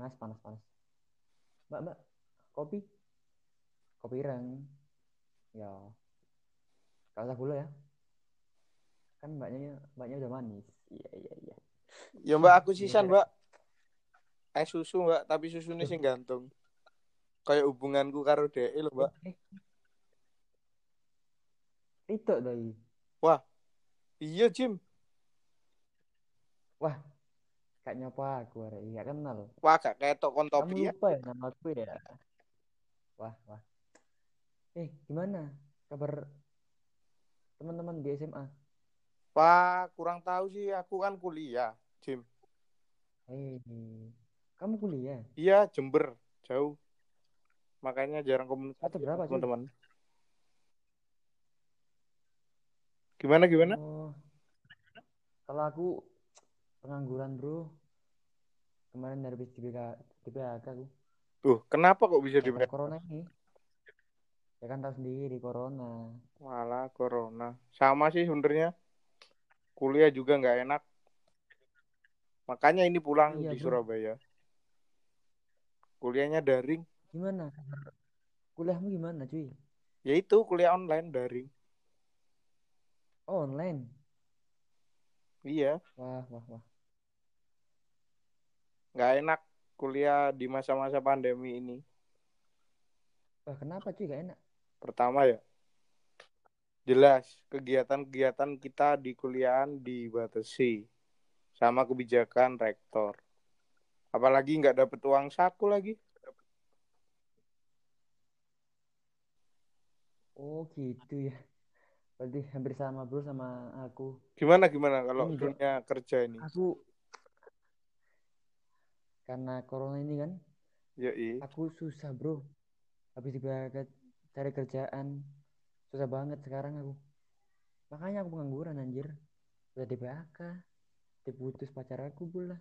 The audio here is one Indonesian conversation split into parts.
panas panas panas mbak mbak kopi kopi ireng ya kalau usah gula ya kan mbaknya mbaknya udah manis iya iya iya Ya mbak aku Iya, sisan Kak. mbak. Es susu mbak, tapi susunya sing gantung. Kayak hubunganku karo DE lho mbak. eh, itu doi Wah, iya Jim. wah kak nyapa aku arek iya kenal Wah gak ketok kon kamu topi ya. lupa ya nama aku ya wah wah eh gimana kabar teman-teman di SMA Wah kurang tahu sih, aku kan kuliah Jim. eh kamu kuliah Iya Jember, jauh. Makanya jarang komunikasi Atau berapa, teman-teman. Gimana gimana? Oh, kalau aku pengangguran bro. Kemarin dari di PK, di PHK. Tuh, kenapa kok bisa di Karena corona ini. Ya kan tahu sendiri corona. Malah corona. Sama sih sebenarnya. Kuliah juga nggak enak. Makanya ini pulang Iya, di bro. Surabaya. Kuliahnya daring. Gimana? Kuliahmu gimana cuy? Ya itu kuliah online daring. Oh, online. Iya, Wah, wah, wah. Nggak enak kuliah di masa-masa pandemi ini. Wah, kenapa cuy gak enak? Pertama ya, jelas kegiatan-kegiatan kita di kuliahan dibatasi sama kebijakan rektor. Apalagi nggak dapet uang saku lagi. Oh, gitu ya. Berarti hampir sama bro sama aku. Gimana gimana kalau dunia kerja ini? Aku karena corona ini kan Yoi. aku susah bro. Habis PHK cari kerjaan. Susah banget sekarang aku. Makanya aku pengangguran anjir. Udah di PHK diputus pacar aku pula.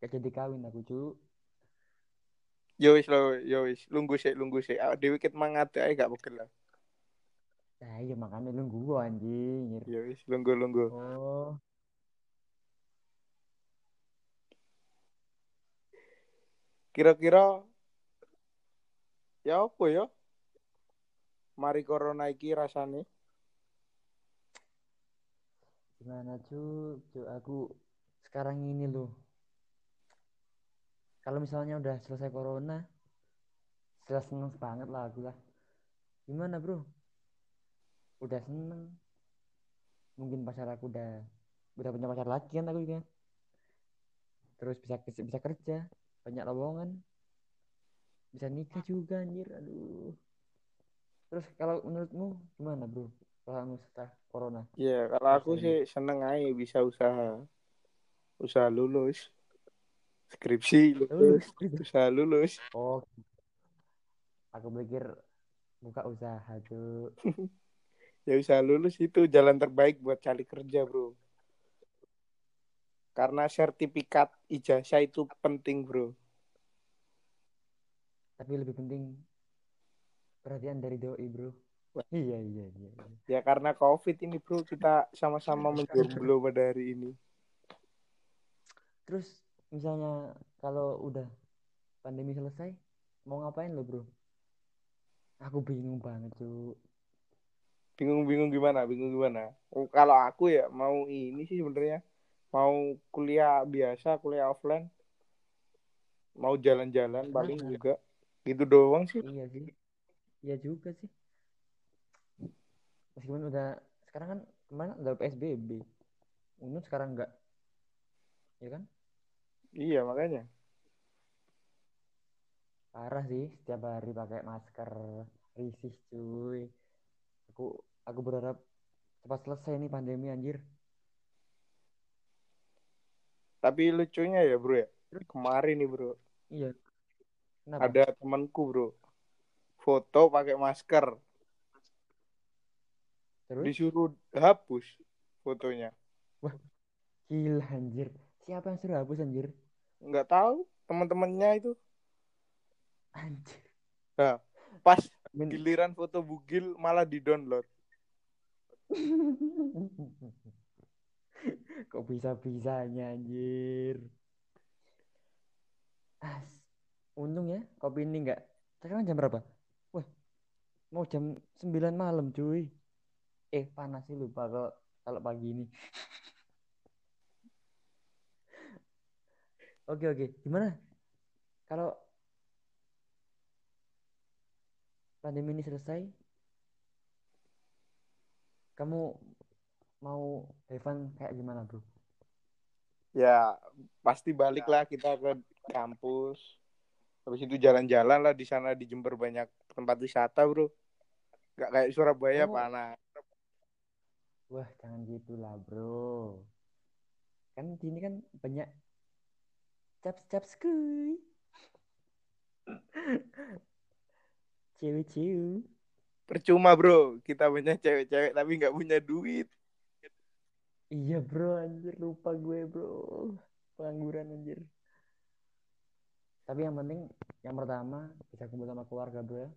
Gak jadi kawin aku cu Yo wis lo, yo wis, lunggu sih, lunggu sih. Awak dhewe ket mangate ae gak pegel lah. nah iya makanya lu gua anjir. Yo wis, lunggu lunggu. oh Kira-kira ya apa ya? Mari corona iki rasane. gimana cu cu aku sekarang ini loh kalau misalnya udah selesai corona sudah seneng banget lah aku lah. Gimana bro? Udah seneng? Mungkin pacar aku udah udah punya pacar lagi kan aku juga. Terus bisa bisa kerja banyak lowongan bisa nikah juga anjir aduh terus kalau menurutmu gimana bro kalau setelah corona Ya, kalau aku sih seneng aja bisa usaha. Usaha lulus. Skripsi lulus. Usaha lulus. oh aku pikir buka usaha tuh Ya usaha lulus itu jalan terbaik buat cari kerja, Bro. Karena sertifikat ijazah itu penting, Bro. tapi lebih penting perhatian dari doi bro Wah. iya iya iya iya. Ya karena Covid ini, Bro, kita sama-sama menjomblo pada hari ini. terus misalnya kalau udah pandemi selesai mau ngapain lo bro aku bingung banget tuh Bingung-bingung gimana? Bingung gimana? Oh, kalau aku ya mau ini sih sebenarnya mau kuliah biasa, kuliah offline. Mau jalan-jalan paling juga. Gitu doang sih. iya sih iya juga sih meskipun udah sekarang kan kemarin udah PSBB Unut sekarang enggak ya kan Iya, makanya. parah sih setiap hari pakai masker risih cuy aku aku berharap cepat selesai nih pandemi anjir Tapi lucunya ya, Bro ya. Kemarin nih, Bro. iya kenapa Ada temanku, Bro. Foto pakai masker. terus Disuruh hapus fotonya. gila anjir siapa yang suruh hapus anjir Nggak tahu teman-temannya itu. anjir Nah, pas Min- giliran foto bugil malah di-download. kok bisa bisanya anjir? As untung ya kopi ini enggak sekarang jam berapa? Wah mau jam 9 malam cuy. Eh panas sih lupa kalau kalau pagi ini. Oke oke. Gimana? Kalau pandemi ini selesai kamu mau fun kayak gimana bro Ya pasti balik lah kita ke kampus. Habis itu jalan-jalan lah di sana di Jember banyak tempat wisata bro. Gak kayak Surabaya Oh. panas. Wah, jangan gitulah, bro. Kan di sini kan banyak caps-caps kuy. Cewek-cewek. Percuma bro, kita banyak cewek-cewek tapi nggak punya duit. Iya, bro, anjir lupa gue, bro. Pengangguran anjir. Tapi yang penting yang pertama bisa kumpul sama keluarga, bro ya.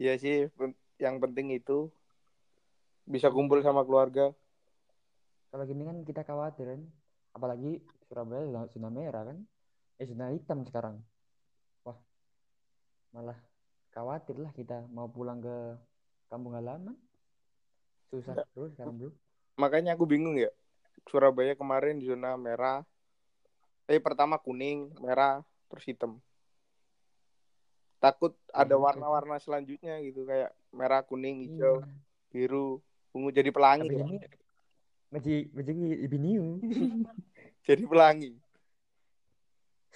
Iya sih, yang penting itu bisa kumpul sama keluarga. Kalau gini kan kita khawatir kan. Apalagi Surabaya zona, merah kan. Eh, zona hitam sekarang. Wah, malah khawatir lah kita mau pulang ke kampung halaman. Susah Ya. terus sekarang, bro. Makanya aku bingung ya. Surabaya kemarin di zona merah. Eh pertama kuning, merah, terus hitam. Takut ada gitu. warna-warna selanjutnya gitu kayak merah, kuning, hijau, Iya. biru, ungu jadi pelangi. Ya. lebih new. Jadi pelangi.